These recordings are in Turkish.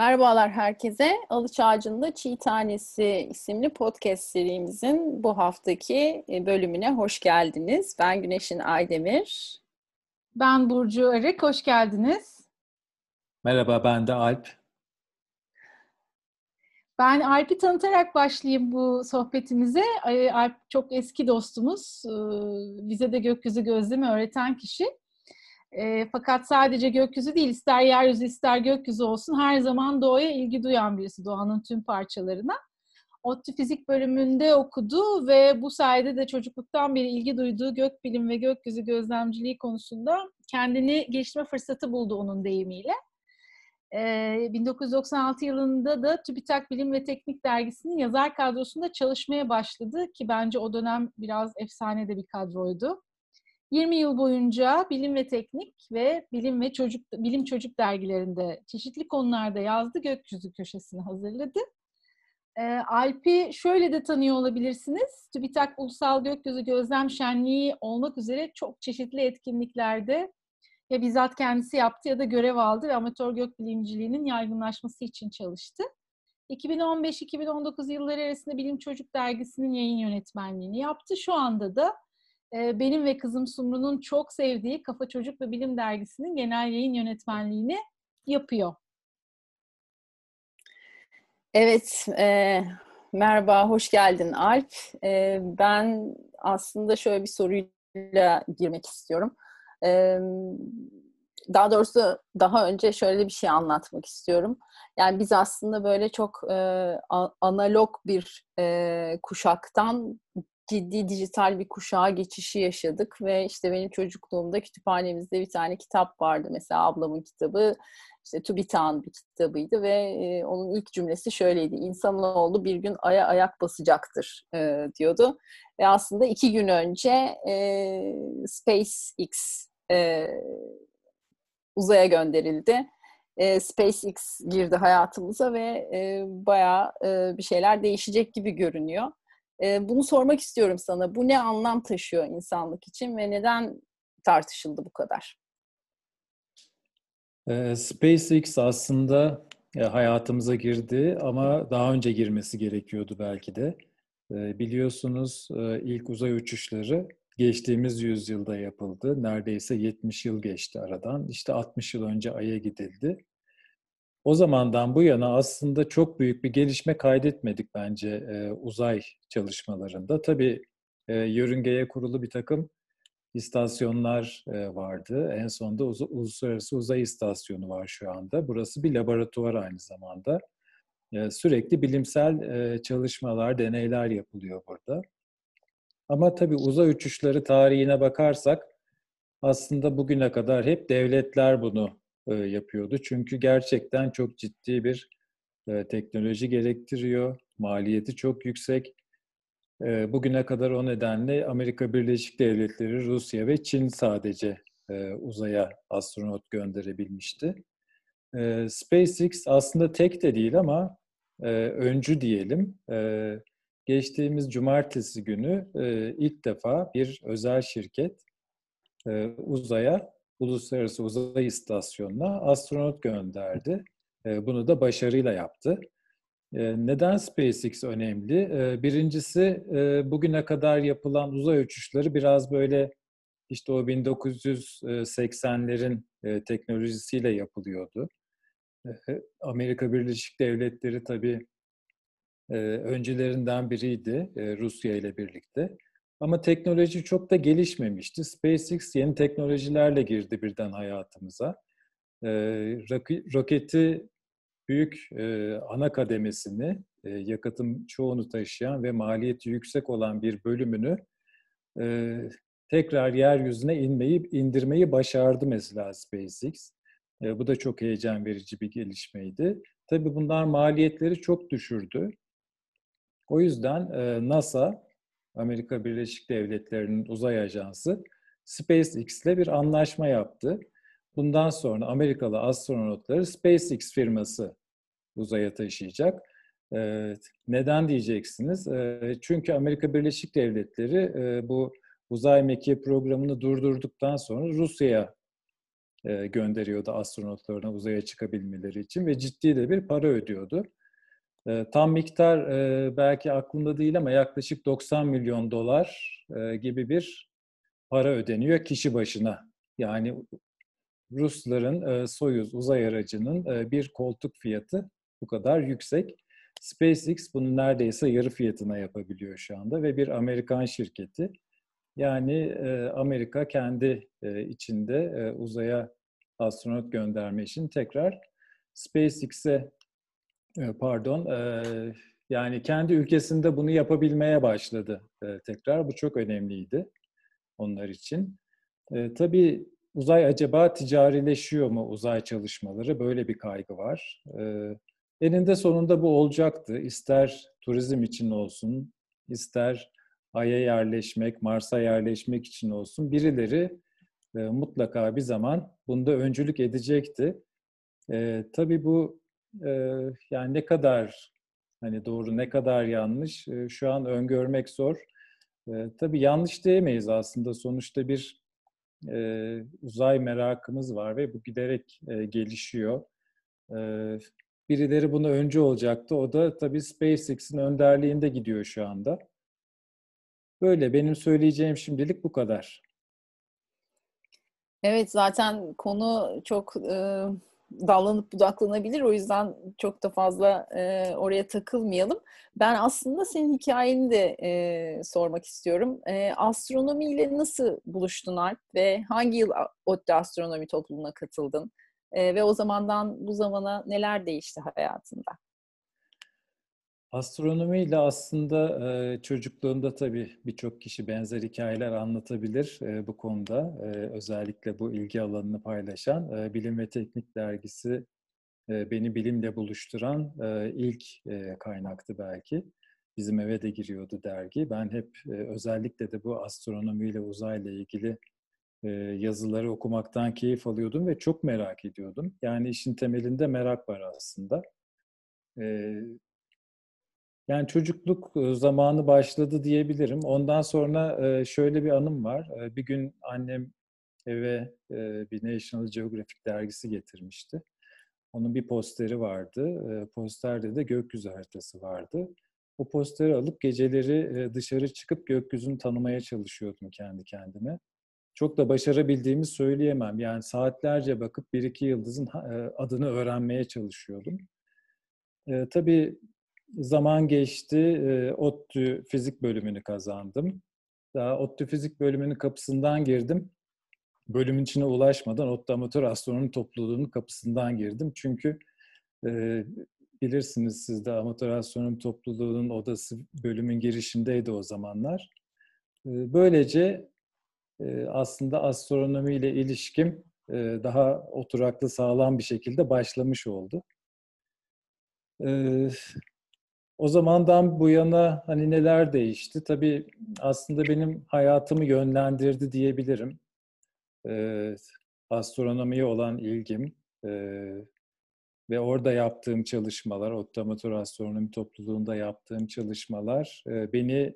Merhabalar herkese. Alıç Ağacı'nda Çiğ Tanesi isimli podcast serimizin bu haftaki e, bölümüne hoş geldiniz. Ben Güneşin Aydemir. Ben Burcu Arık, hoş geldiniz. Merhaba, ben de Alp. Ben Alp'i tanıtarak başlayayım bu sohbetimize. Alp çok eski dostumuz. Ee, bize de gökyüzü gözlemi öğreten kişi. E, fakat sadece gökyüzü değil, ister yeryüzü ister gökyüzü olsun her zaman doğaya ilgi duyan birisi, doğanın tüm parçalarına. ODTÜ fizik bölümünde okudu ve bu sayede de çocukluktan beri ilgi duyduğu gökbilim ve gökyüzü gözlemciliği konusunda kendini geliştirme fırsatı buldu onun deyimiyle. Ee, 1996 yılında da TÜBİTAK Bilim ve Teknik Dergisi'nin yazar kadrosunda çalışmaya başladı ki bence o dönem biraz efsane de bir kadroydu. 20 yıl boyunca bilim ve teknik ve bilim ve çocuk bilim çocuk dergilerinde çeşitli konularda yazdı. Gökyüzü köşesini hazırladı. E, Alp'i şöyle de tanıyor olabilirsiniz. TÜBİTAK Ulusal Gökyüzü Gözlem Şenliği olmak üzere çok çeşitli etkinliklerde ya bizzat kendisi yaptı ya da görev aldı ve amatör gökbilimciliğinin yaygınlaşması için çalıştı. 2015-2019 yılları arasında Bilim Çocuk Dergisi'nin yayın yönetmenliğini yaptı. Şu anda da benim ve kızım Sumru'nun çok sevdiği Kafa Çocuk ve Bilim Dergisi'nin genel yayın yönetmenliğini yapıyor. Evet, e, merhaba, hoş geldin Alp. E, ben aslında şöyle bir soruyla girmek istiyorum. E, daha doğrusu daha önce şöyle bir şey anlatmak istiyorum. Yani biz aslında böyle çok e, analog bir e, kuşaktan ciddi dijital bir kuşağa geçişi yaşadık ve işte benim çocukluğumda kütüphanemizde bir tane kitap vardı. Mesela ablamın kitabı işte TÜBİTAK'ın bir kitabıydı ve e, onun ilk cümlesi şöyleydi. İnsanoğlu bir gün aya ayak basacaktır e, diyordu. Ve aslında iki gün önce e, SpaceX e, uzaya gönderildi. E, SpaceX girdi hayatımıza ve e, bayağı e, bir şeyler değişecek gibi görünüyor. Bunu sormak istiyorum sana. Bu ne anlam taşıyor insanlık için ve neden tartışıldı bu kadar? SpaceX aslında hayatımıza girdi ama daha önce girmesi gerekiyordu belki de. Biliyorsunuz ilk uzay uçuşları geçtiğimiz yüzyılda yapıldı. Neredeyse 70 yıl geçti aradan. İşte 60 yıl önce Ay'a gidildi. O zamandan bu yana aslında çok büyük bir gelişme kaydetmedik bence e, uzay çalışmalarında. Tabii e, yörüngeye kurulu bir takım istasyonlar e, vardı. En sonunda Uz- Uluslararası Uzay İstasyonu var şu anda. Burası bir laboratuvar aynı zamanda. E, sürekli bilimsel e, çalışmalar, deneyler yapılıyor burada. Ama tabii uzay uçuşları tarihine bakarsak aslında bugüne kadar hep devletler bunu e, yapıyordu. Çünkü gerçekten çok ciddi bir e, teknoloji gerektiriyor. Maliyeti çok yüksek. E, bugüne kadar o nedenle Amerika Birleşik Devletleri, Rusya ve Çin sadece uzaya astronot gönderebilmişti. SpaceX aslında tek de değil ama öncü diyelim. Geçtiğimiz cumartesi günü ilk defa bir özel şirket uzaya Uluslararası Uzay İstasyonu'na astronot gönderdi. E, bunu da başarıyla yaptı. E, neden SpaceX önemli? E, birincisi bugüne kadar yapılan uzay uçuşları biraz böyle işte o 1980'lerin teknolojisiyle yapılıyordu. Amerika Birleşik Devletleri tabii öncülerinden biriydi Rusya ile birlikte. Ama teknoloji çok da gelişmemişti. SpaceX yeni teknolojilerle girdi birden hayatımıza. E, roketi büyük e, ana kademesini, e, yakıtın çoğunu taşıyan ve maliyeti yüksek olan bir bölümünü e, tekrar yeryüzüne inmeyi, indirmeyi başardı mesela SpaceX. E, bu da çok heyecan verici bir gelişmeydi. Tabii bunlar maliyetleri çok düşürdü. O yüzden e, NASA Amerika Birleşik Devletleri'nin uzay ajansı SpaceX ile bir anlaşma yaptı. Bundan sonra Amerikalı astronotları SpaceX firması uzaya taşıyacak. Ee, neden diyeceksiniz? Ee, çünkü Amerika Birleşik Devletleri e, bu uzay mekiği programını durdurduktan sonra Rusya'ya e, gönderiyordu astronotlarına uzaya çıkabilmeleri için ve ciddi de bir para ödüyordu. E, tam miktar e, belki aklımda değil ama yaklaşık 90 milyon dolar gibi bir para ödeniyor kişi başına. Yani Rusların Soyuz uzay aracının bir koltuk fiyatı bu kadar yüksek. SpaceX bunu neredeyse yarı fiyatına yapabiliyor şu anda ve bir Amerikan şirketi. Yani e, Amerika kendi e, içinde e, uzaya astronot gönderme için tekrar SpaceX'e e, pardon e, yani kendi ülkesinde bunu yapabilmeye başladı e, tekrar. Bu çok önemliydi onlar için. Tabii uzay acaba ticarileşiyor mu uzay çalışmaları? Böyle bir kaygı var. Eninde sonunda bu olacaktı. İster turizm için olsun, ister Ay'a yerleşmek, Mars'a yerleşmek için olsun birileri mutlaka bir zaman bunda öncülük edecekti. Tabii bu e, yani ne kadar hani doğru ne kadar yanlış e, şu an öngörmek zor. E, tabii yanlış diyemeyiz aslında sonuçta bir e, uzay merakımız var ve bu giderek e, gelişiyor. E, birileri bunu önce olacaktı. O da tabii SpaceX'in önderliğinde gidiyor şu anda. Böyle benim söyleyeceğim şimdilik bu kadar. Evet zaten konu çok dallanıp budaklanabilir. O yüzden çok da fazla e, oraya takılmayalım. Ben aslında senin hikayeni de e, sormak istiyorum. E, astronomiyle nasıl buluştun Alp ve hangi yıl ODTÜ Astronomi Topluluğu'na katıldın? E, ve o zamandan bu zamana neler değişti hayatında? Astronomiyle aslında e, çocukluğunda tabii birçok kişi benzer hikayeler anlatabilir bu konuda. Özellikle bu ilgi alanını paylaşan Bilim ve Teknik Dergisi beni bilimle buluşturan ilk kaynaktı belki. Bizim eve de giriyordu dergi. Ben hep özellikle de bu astronomiyle uzayla ilgili yazıları okumaktan keyif alıyordum ve çok merak ediyordum. Yani işin temelinde merak var aslında. E, yani çocukluk zamanı başladı diyebilirim. Ondan sonra şöyle bir anım var. Bir gün annem eve bir National Geographic dergisi getirmişti. Onun bir posteri vardı. Posterde de gökyüzü haritası vardı. O posteri alıp geceleri dışarı çıkıp gökyüzünü tanımaya çalışıyordum kendi kendime. Çok da başarabildiğimi söyleyemem. Yani saatlerce bakıp bir iki yıldızın adını öğrenmeye çalışıyordum. Tabii zaman geçti. E, ODTÜ fizik bölümünü kazandım. Daha ODTÜ fizik bölümünün kapısından girdim. Bölümün içine ulaşmadan ODTÜ Amatör Astronomi Topluluğu'nun kapısından girdim. Çünkü e, bilirsiniz siz de Amatör Astronomi Topluluğu'nun odası bölümün girişindeydi o zamanlar. E, böylece e, aslında astronomiyle ilişkim e, daha oturaklı, sağlam bir şekilde başlamış oldu. O zamandan bu yana hani neler değişti? Tabii aslında benim hayatımı yönlendirdi diyebilirim. Ee, astronomiye olan ilgim e, ve orada yaptığım çalışmalar, Otomatör Astronomi Topluluğu'nda yaptığım çalışmalar e, beni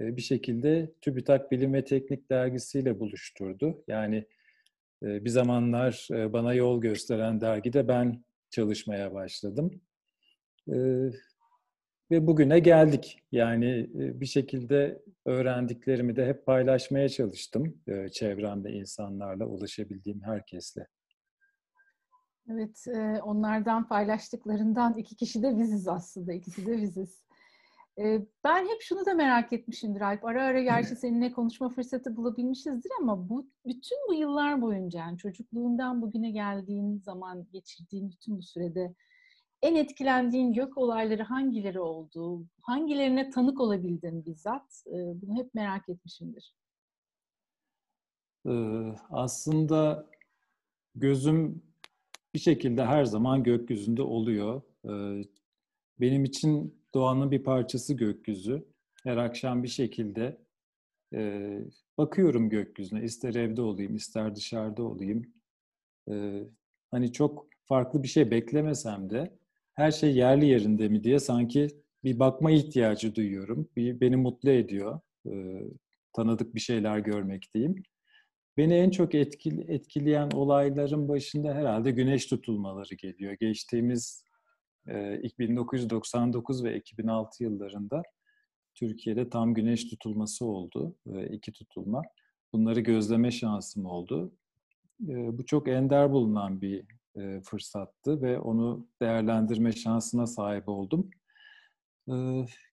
e, bir şekilde TÜBİTAK Bilim ve Teknik Dergisi'yle buluşturdu. Yani e, bir zamanlar e, bana yol gösteren dergide ben çalışmaya başladım. E, ve bugüne geldik. Yani e, bir şekilde öğrendiklerimi de hep paylaşmaya çalıştım e, çevremde insanlarla, ulaşabildiğim herkesle. Evet, e, onlardan paylaştıklarından iki kişi de biziz aslında, ikisi de biziz. Ben hep şunu da merak etmişimdir Alp. Ara ara gerçi seninle konuşma fırsatı bulabilmişizdir ama bu bütün bu yıllar boyunca yani çocukluğundan bugüne geldiğin zaman geçirdiğin bütün bu sürede en etkilendiğin gök olayları hangileri oldu? Hangilerine tanık olabildin bizzat? Bunu hep merak etmişimdir. aslında gözüm bir şekilde her zaman gökyüzünde oluyor. benim için doğanın bir parçası gökyüzü. Her akşam bir şekilde bakıyorum gökyüzüne. İster evde olayım, ister dışarıda olayım. hani çok farklı bir şey beklemesem de her şey yerli yerinde mi diye sanki bir bakma ihtiyacı duyuyorum. Bir, beni mutlu ediyor. E, tanıdık bir şeyler görmek diyeyim. beni en çok etkili, etkileyen olayların başında herhalde güneş tutulmaları geliyor. Geçtiğimiz e, 1999 ve 2006 yıllarında Türkiye'de tam güneş tutulması oldu. E, iki tutulma. Bunları gözleme şansım oldu. E, bu çok ender bulunan bir e, fırsattı ve onu değerlendirme şansına sahip oldum. E,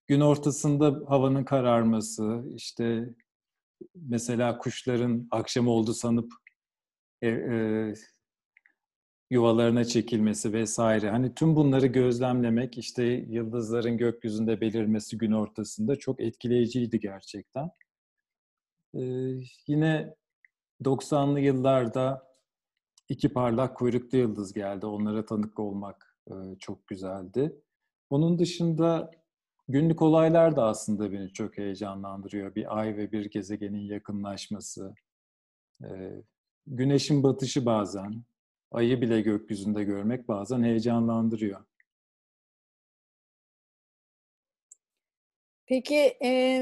gün ortasında havanın kararması, işte mesela kuşların akşam oldu sanıp e, e, yuvalarına çekilmesi vesaire. Hani tüm bunları gözlemlemek, işte yıldızların gökyüzünde belirmesi gün ortasında çok etkileyiciydi gerçekten. Ee, yine 90'lı yıllarda iki parlak kuyruklu yıldız geldi. Onlara tanık olmak e, çok güzeldi. Onun dışında günlük olaylar da aslında beni çok heyecanlandırıyor. Bir ay ve bir gezegenin yakınlaşması, e, güneşin batışı bazen, ayı bile gökyüzünde görmek bazen heyecanlandırıyor. Peki e,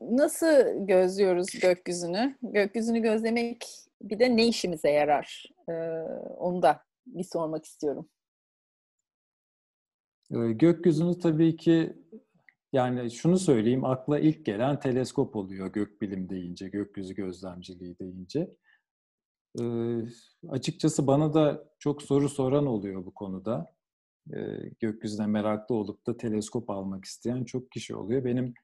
nasıl gözlüyoruz gökyüzünü? Gökyüzünü gözlemek bir de ne işimize yarar? E, onu da bir sormak istiyorum. E, gökyüzünü tabii ki yani şunu söyleyeyim akla ilk gelen teleskop oluyor gökbilim deyince, gökyüzü gözlemciliği deyince. E, açıkçası bana da çok soru soran oluyor bu konuda. E, gökyüzüne meraklı olup da teleskop almak isteyen çok kişi oluyor. Benim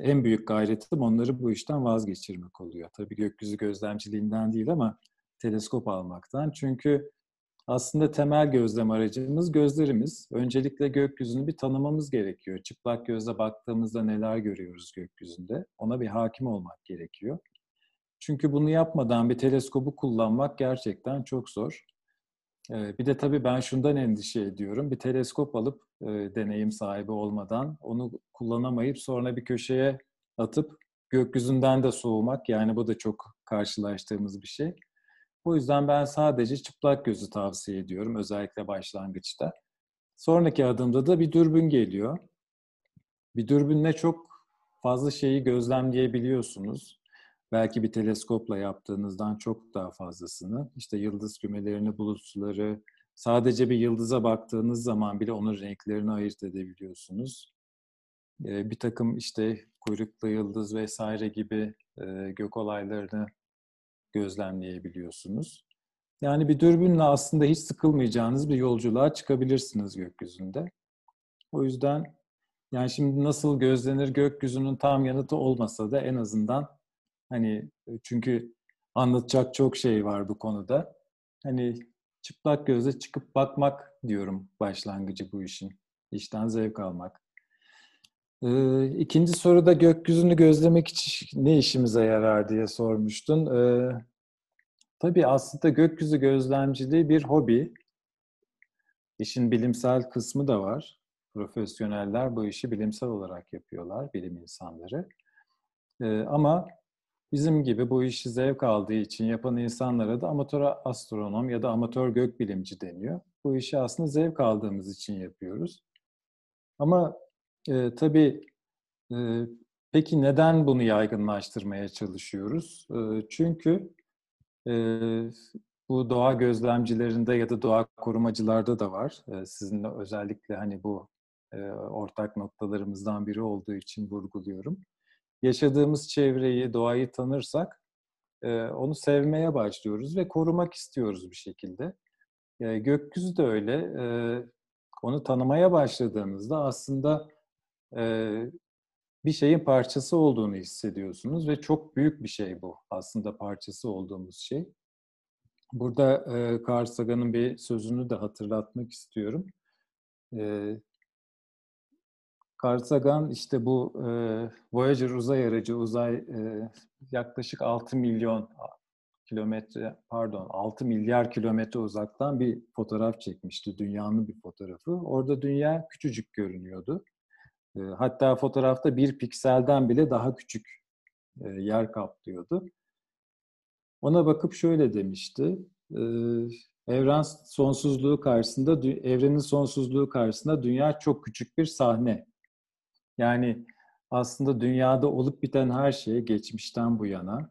en büyük gayretim onları bu işten vazgeçirmek oluyor. Tabii gökyüzü gözlemciliğinden değil ama teleskop almaktan. Çünkü aslında temel gözlem aracımız gözlerimiz. Öncelikle gökyüzünü bir tanımamız gerekiyor. Çıplak gözle baktığımızda neler görüyoruz gökyüzünde? Ona bir hakim olmak gerekiyor. Çünkü bunu yapmadan bir teleskobu kullanmak gerçekten çok zor. Bir de tabii ben şundan endişe ediyorum. Bir teleskop alıp deneyim sahibi olmadan onu kullanamayıp sonra bir köşeye atıp gökyüzünden de soğumak yani bu da çok karşılaştığımız bir şey. O yüzden ben sadece çıplak gözü tavsiye ediyorum özellikle başlangıçta. Sonraki adımda da bir dürbün geliyor. Bir dürbünle çok fazla şeyi gözlemleyebiliyorsunuz. Belki bir teleskopla yaptığınızdan çok daha fazlasını. İşte yıldız kümelerini, bulutları, sadece bir yıldıza baktığınız zaman bile onun renklerini ayırt edebiliyorsunuz. Bir takım işte kuyruklu yıldız vesaire gibi gök olaylarını gözlemleyebiliyorsunuz. Yani bir dürbünle aslında hiç sıkılmayacağınız bir yolculuğa çıkabilirsiniz gökyüzünde. O yüzden yani şimdi nasıl gözlenir gökyüzünün tam yanıtı olmasa da en azından hani çünkü anlatacak çok şey var bu konuda. Hani çıplak gözle çıkıp bakmak diyorum başlangıcı bu işin. İşten zevk almak. Ee, ikinci soruda gökyüzünü gözlemek için ne işimize yarar diye sormuştun. Ee, tabii aslında gökyüzü gözlemciliği bir hobi. İşin bilimsel kısmı da var. Profesyoneller bu işi bilimsel olarak yapıyorlar, bilim insanları. Ee, ama bizim gibi bu işi zevk aldığı için yapan insanlara da amatör astronom ya da amatör gökbilimci deniyor. Bu işi aslında zevk aldığımız için yapıyoruz. Ama e, tabii e, peki neden bunu yaygınlaştırmaya çalışıyoruz? E, çünkü e, bu doğa gözlemcilerinde ya da doğa korumacılarda da var. E, sizinle özellikle hani bu e, ortak noktalarımızdan biri olduğu için vurguluyorum. Yaşadığımız çevreyi, doğayı tanırsak e, onu sevmeye başlıyoruz ve korumak istiyoruz bir şekilde. E, gökyüzü de öyle. E, onu tanımaya başladığınızda aslında bir şeyin parçası olduğunu hissediyorsunuz ve çok büyük bir şey bu aslında parçası olduğumuz şey. Burada e, Carl Sagan'ın bir sözünü de hatırlatmak istiyorum. E, Carl Sagan işte bu e, Voyager uzay aracı uzay e, yaklaşık 6 milyon kilometre pardon 6 milyar kilometre uzaktan bir fotoğraf çekmişti. Dünyanın bir fotoğrafı. Orada dünya küçücük görünüyordu. Hatta fotoğrafta bir pikselden bile daha küçük yer kaplıyordu. Ona bakıp şöyle demişti. Evren sonsuzluğu karşısında, evrenin sonsuzluğu karşısında dünya çok küçük bir sahne. Yani aslında dünyada olup biten her şey geçmişten bu yana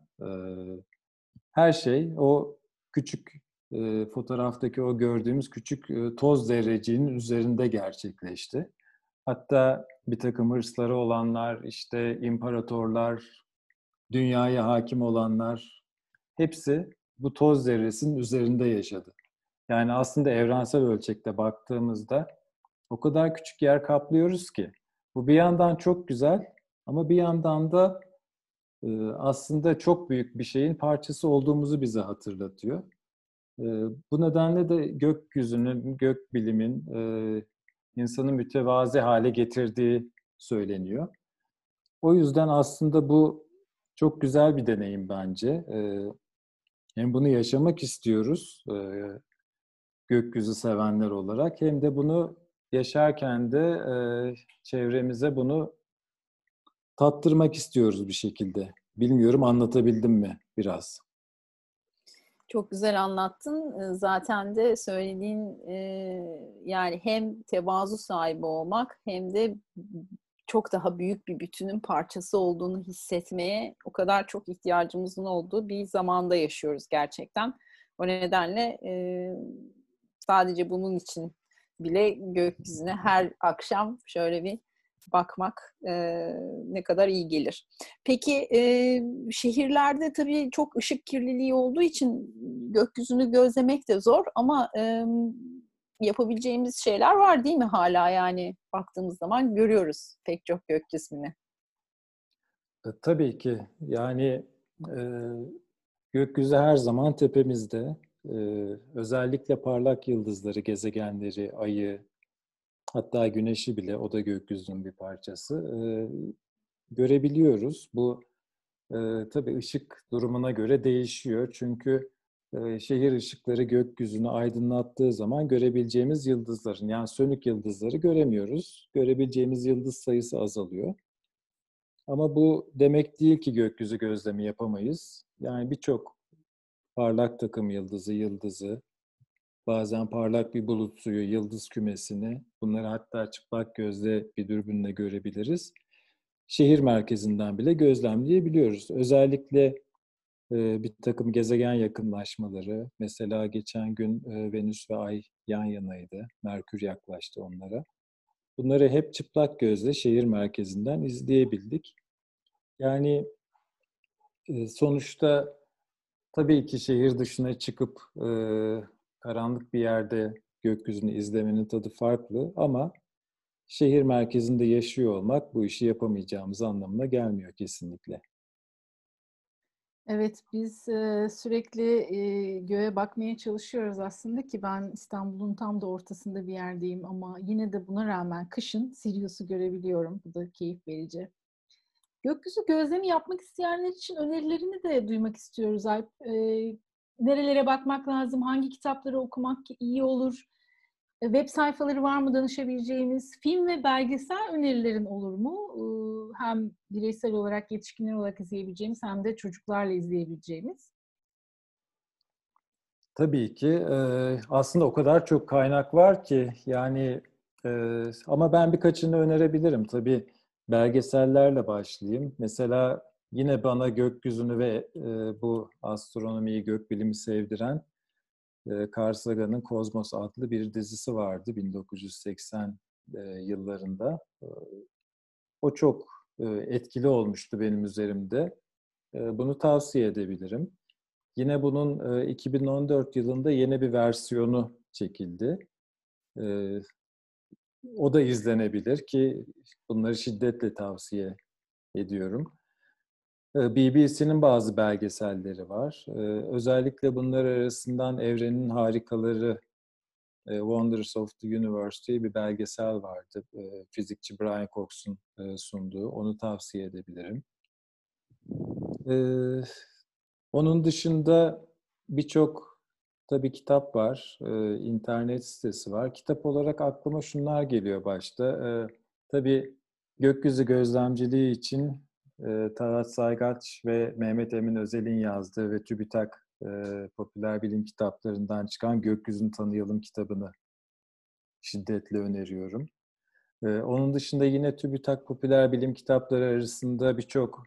her şey o küçük e, fotoğraftaki o gördüğümüz küçük e, toz zerreciğinin üzerinde gerçekleşti. Hatta bir takım hırsları olanlar, işte imparatorlar, dünyaya hakim olanlar hepsi bu toz zerresinin üzerinde yaşadı. Yani aslında evrensel ölçekte baktığımızda o kadar küçük yer kaplıyoruz ki bu bir yandan çok güzel ama bir yandan da e, aslında çok büyük bir şeyin parçası olduğumuzu bize hatırlatıyor. E, bu nedenle de gökyüzünün, gök bilimin e, insanı mütevazi hale getirdiği söyleniyor. O yüzden aslında bu çok güzel bir deneyim bence. Hem bunu yaşamak istiyoruz gökyüzü sevenler olarak hem de bunu yaşarken de çevremize bunu tattırmak istiyoruz bir şekilde. Bilmiyorum anlatabildim mi biraz? Çok güzel anlattın. Zaten de söylediğin yani hem tevazu sahibi olmak hem de çok daha büyük bir bütünün parçası olduğunu hissetmeye o kadar çok ihtiyacımızın olduğu bir zamanda yaşıyoruz gerçekten. O nedenle sadece bunun için bile gökyüzüne her akşam şöyle bir bakmak e, ne kadar iyi gelir. Peki e, şehirlerde tabii çok ışık kirliliği olduğu için gökyüzünü gözlemek de zor ama e, yapabileceğimiz şeyler var değil mi hala yani baktığımız zaman görüyoruz pek çok gök cismini. E, tabii ki yani e, gökyüzü her zaman tepemizde. E, özellikle parlak yıldızları, gezegenleri, ayı, hatta güneşi bile o da gökyüzünün bir parçası e, görebiliyoruz. Bu e, tabii ışık durumuna göre değişiyor çünkü şehir ışıkları gökyüzünü aydınlattığı zaman görebileceğimiz yıldızların yani sönük yıldızları göremiyoruz. Görebileceğimiz yıldız sayısı azalıyor. Ama bu demek değil ki gökyüzü gözlemi yapamayız. Yani birçok parlak takım yıldızı, yıldızı, bazen parlak bir bulut suyu, yıldız kümesini, bunları hatta çıplak gözle bir dürbünle görebiliriz. Şehir merkezinden bile gözlemleyebiliyoruz. Özellikle bir takım gezegen yakınlaşmaları. Mesela geçen gün Venüs ve Ay yan yanaydı. Merkür yaklaştı onlara. Bunları hep çıplak gözle şehir merkezinden izleyebildik. Yani sonuçta tabii ki şehir dışına çıkıp karanlık bir yerde gökyüzünü izlemenin tadı farklı ama şehir merkezinde yaşıyor olmak bu işi yapamayacağımız anlamına gelmiyor kesinlikle. Evet, biz e, sürekli e, göğe bakmaya çalışıyoruz aslında ki ben İstanbul'un tam da ortasında bir yerdeyim ama yine de buna rağmen kışın Sirius'u görebiliyorum. Bu da keyif verici. Gökyüzü gözlemi yapmak isteyenler için önerilerini de duymak istiyoruz Alp. E, nerelere bakmak lazım, hangi kitapları okumak iyi olur, e, web sayfaları var mı danışabileceğimiz? Film ve belgesel önerilerin olur mu? Hem bireysel olarak yetişkinler olarak izleyebileceğimiz hem de çocuklarla izleyebileceğimiz. Tabii ki. Aslında o kadar çok kaynak var ki yani ama ben birkaçını önerebilirim. Tabii belgesellerle başlayayım. Mesela yine bana gökyüzünü ve bu astronomiyi, gökbilimi sevdiren Carl Sagan'ın Kozmos adlı bir dizisi vardı 1980 yıllarında. O çok etkili olmuştu benim üzerimde. Bunu tavsiye edebilirim. Yine bunun 2014 yılında yeni bir versiyonu çekildi. O da izlenebilir ki bunları şiddetle tavsiye ediyorum. BBC'nin bazı belgeselleri var. Özellikle bunlar arasından Evrenin Harikaları Wonders of the Universe diye bir belgesel vardı. Fizikçi Brian Cox'un sunduğu. Onu tavsiye edebilirim. Onun dışında birçok tabii kitap var. internet sitesi var. Kitap olarak aklıma şunlar geliyor başta. Tabii gökyüzü gözlemciliği için e, Talat Saygaç ve Mehmet Emin Özel'in yazdığı ve TÜBİTAK e, popüler bilim kitaplarından çıkan Gökyüzünü Tanıyalım kitabını şiddetle öneriyorum. Onun dışında yine TÜBİTAK popüler bilim kitapları arasında birçok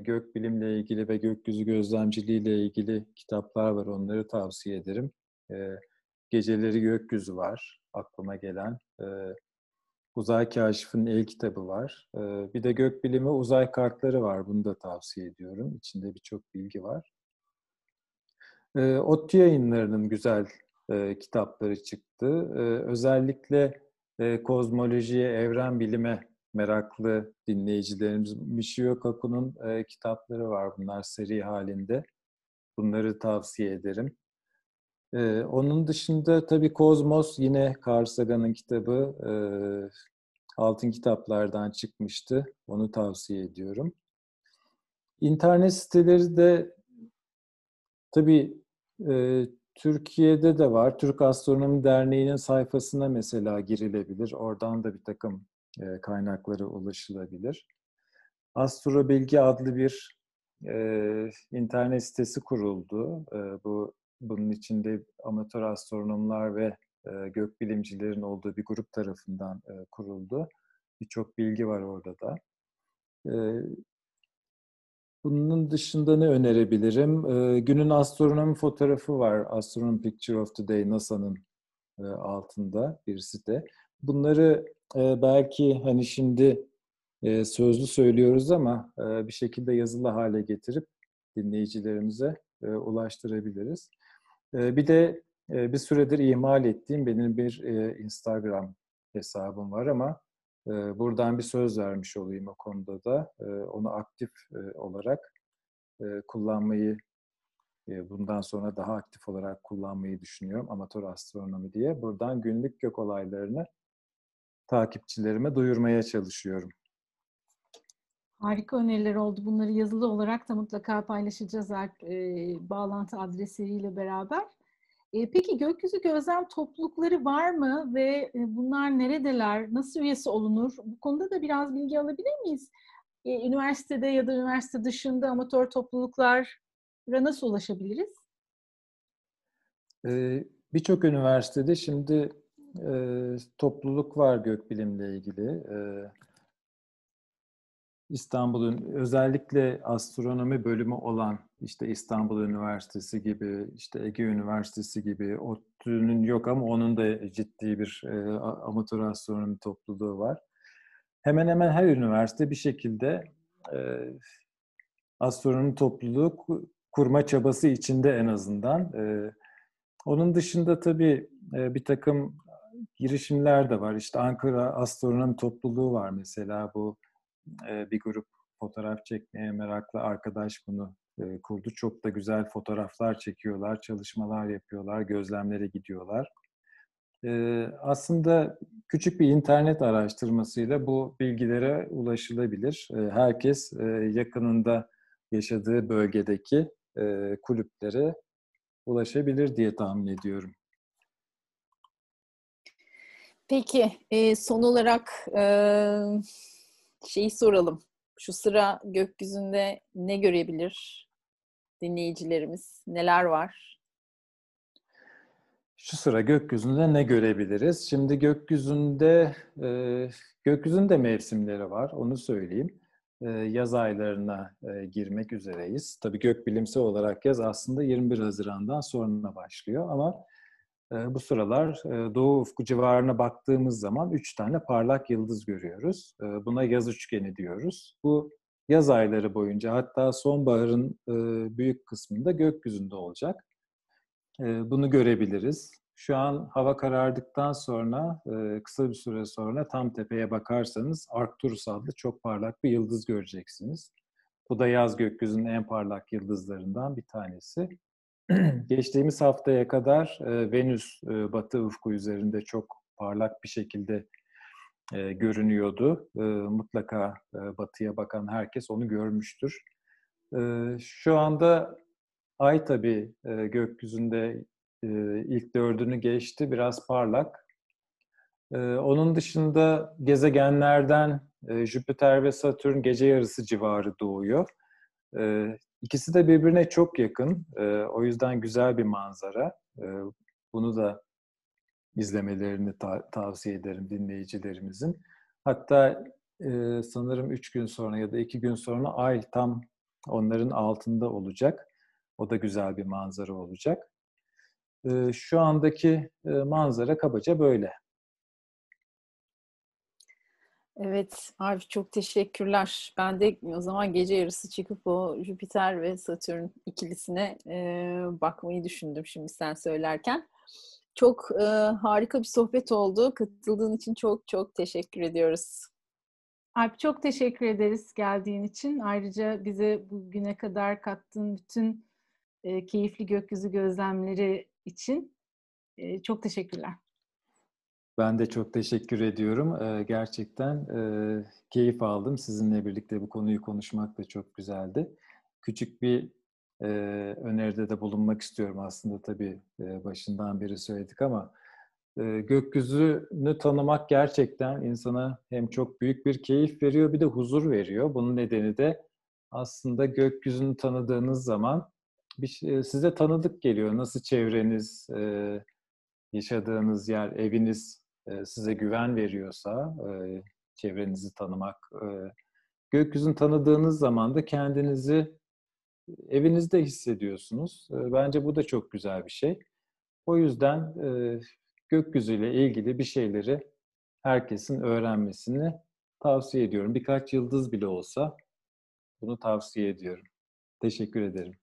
gök bilimle ilgili ve gökyüzü gözlemciliği ile ilgili kitaplar var. Onları tavsiye ederim. Geceleri Gökyüzü var aklıma gelen. Uzay Kaşif'in el kitabı var. Bir de gökbilimi uzay kartları var. Bunu da tavsiye ediyorum. İçinde birçok bilgi var. ODTÜ yayınlarının güzel kitapları çıktı. Özellikle kozmolojiye, evren bilime meraklı dinleyicilerimiz Michio Kaku'nun kitapları var. Bunlar seri halinde. Bunları tavsiye ederim. Ee, onun dışında tabii Kozmos yine Carl Sagan'ın kitabı e, altın kitaplardan çıkmıştı. Onu tavsiye ediyorum. İnternet siteleri de tabii e, Türkiye'de de var. Türk Astronomi Derneği'nin sayfasına mesela girilebilir. Oradan da bir takım e, kaynaklara ulaşılabilir. Astrobilgi adlı bir e, internet sitesi kuruldu. E, bu bunun içinde amatör astronomlar ve e, gökbilimcilerin olduğu bir grup tarafından e, kuruldu. Birçok bilgi var orada da. E, bunun dışında ne önerebilirim? E, günün astronomi fotoğrafı var. Astronomy Picture of the Day NASA'nın e, altında bir site. Bunları e, belki hani şimdi e, sözlü söylüyoruz ama bir şekilde yazılı hale getirip dinleyicilerimize ulaştırabiliriz. Ee, bir de bir süredir ihmal ettiğim benim bir Instagram hesabım var ama buradan bir söz vermiş olayım o konuda da. Onu aktif olarak kullanmayı, bundan sonra daha aktif olarak kullanmayı düşünüyorum. Amatör astronomi diye. Buradan günlük gök olaylarını takipçilerime duyurmaya çalışıyorum. Harika öneriler oldu. Bunları yazılı olarak da mutlaka paylaşacağız e, bağlantı adresleriyle beraber. E, peki gökyüzü gözlem toplulukları var mı ve e, bunlar neredeler? Nasıl üyesi olunur? Bu konuda da biraz bilgi alabilir miyiz? E, üniversitede ya da üniversite dışında amatör topluluklara nasıl ulaşabiliriz? Ee, Birçok üniversitede şimdi e, topluluk var gökbilimle ilgili. E, İstanbul'un özellikle astronomi bölümü olan işte İstanbul Üniversitesi gibi, işte Ege Üniversitesi gibi ODTÜ'nün yok ama onun da ciddi bir e, amatör astronomi topluluğu var. Hemen hemen her üniversite bir şekilde e, astronomi topluluğu kurma çabası içinde en azından. E, onun dışında tabii e, bir takım girişimler de var. İşte Ankara Astronomi Topluluğu var mesela bu bir grup fotoğraf çekmeye meraklı arkadaş bunu kurdu. Çok da güzel fotoğraflar çekiyorlar, çalışmalar yapıyorlar, gözlemlere gidiyorlar. aslında küçük bir internet araştırmasıyla bu bilgilere ulaşılabilir. herkes yakınında yaşadığı bölgedeki kulüplere ulaşabilir diye tahmin ediyorum. Peki, son olarak şeyi soralım. Şu sıra gökyüzünde ne görebilir dinleyicilerimiz? Neler var? Şu sıra gökyüzünde ne görebiliriz? Şimdi gökyüzünde e, gökyüzünde mevsimleri var, onu söyleyeyim. E, yaz aylarına e, girmek üzereyiz. Tabii gökbilimsel olarak yaz aslında 21 Haziran'dan sonra başlıyor ama bu sıralar Doğu ufku civarına baktığımız zaman üç tane parlak yıldız görüyoruz. Buna yaz üçgeni diyoruz. Bu yaz ayları boyunca hatta sonbaharın büyük kısmında gökyüzünde olacak. Bunu görebiliriz. Şu an hava karardıktan sonra kısa bir süre sonra tam tepeye bakarsanız Arcturus adlı çok parlak bir yıldız göreceksiniz. Bu da yaz gökyüzünün en parlak yıldızlarından bir tanesi. geçtiğimiz haftaya kadar e, Venüs e, batı ufku üzerinde çok parlak bir şekilde e, görünüyordu. E, mutlaka e, batıya bakan herkes onu görmüştür. E, şu anda Ay tabii e, gökyüzünde e, ilk dördünü geçti, biraz parlak. E, onun dışında gezegenlerden e, Jüpiter ve Satürn gece yarısı civarı doğuyor. E, İkisi de birbirine çok yakın. E, o yüzden güzel bir manzara. E, bunu da izlemelerini ta- tavsiye ederim dinleyicilerimizin. Hatta e, sanırım üç gün sonra ya da iki gün sonra ay tam onların altında olacak. O da güzel bir manzara olacak. E, şu andaki e, manzara kabaca böyle. Evet, Arif çok teşekkürler. Ben de o zaman gece yarısı çıkıp o Jüpiter ve Satürn ikilisine e, bakmayı düşündüm şimdi sen söylerken. Çok e, harika bir sohbet oldu. Katıldığın için çok çok teşekkür ediyoruz. Alp çok teşekkür ederiz geldiğin için. Ayrıca bize bugüne kadar kattığın bütün e, keyifli gökyüzü gözlemleri için e, çok teşekkürler. Ben de çok teşekkür ediyorum. Gerçekten keyif aldım. Sizinle birlikte bu konuyu konuşmak da çok güzeldi. Küçük bir öneride de bulunmak istiyorum aslında tabii başından beri söyledik ama e, gökyüzünü tanımak gerçekten insana hem çok büyük bir keyif veriyor bir de huzur veriyor. Bunun nedeni de aslında gökyüzünü tanıdığınız zaman bir şey, size tanıdık geliyor. Nasıl çevreniz, yaşadığınız yer, eviniz size güven veriyorsa, e, çevrenizi tanımak, e, gökyüzünü tanıdığınız zaman da kendinizi evinizde hissediyorsunuz. Bence bu da çok güzel bir şey. O yüzden gökyüzüyle ilgili bir şeyleri herkesin öğrenmesini tavsiye ediyorum. Birkaç yıldız bile olsa bunu tavsiye ediyorum. Teşekkür ederim.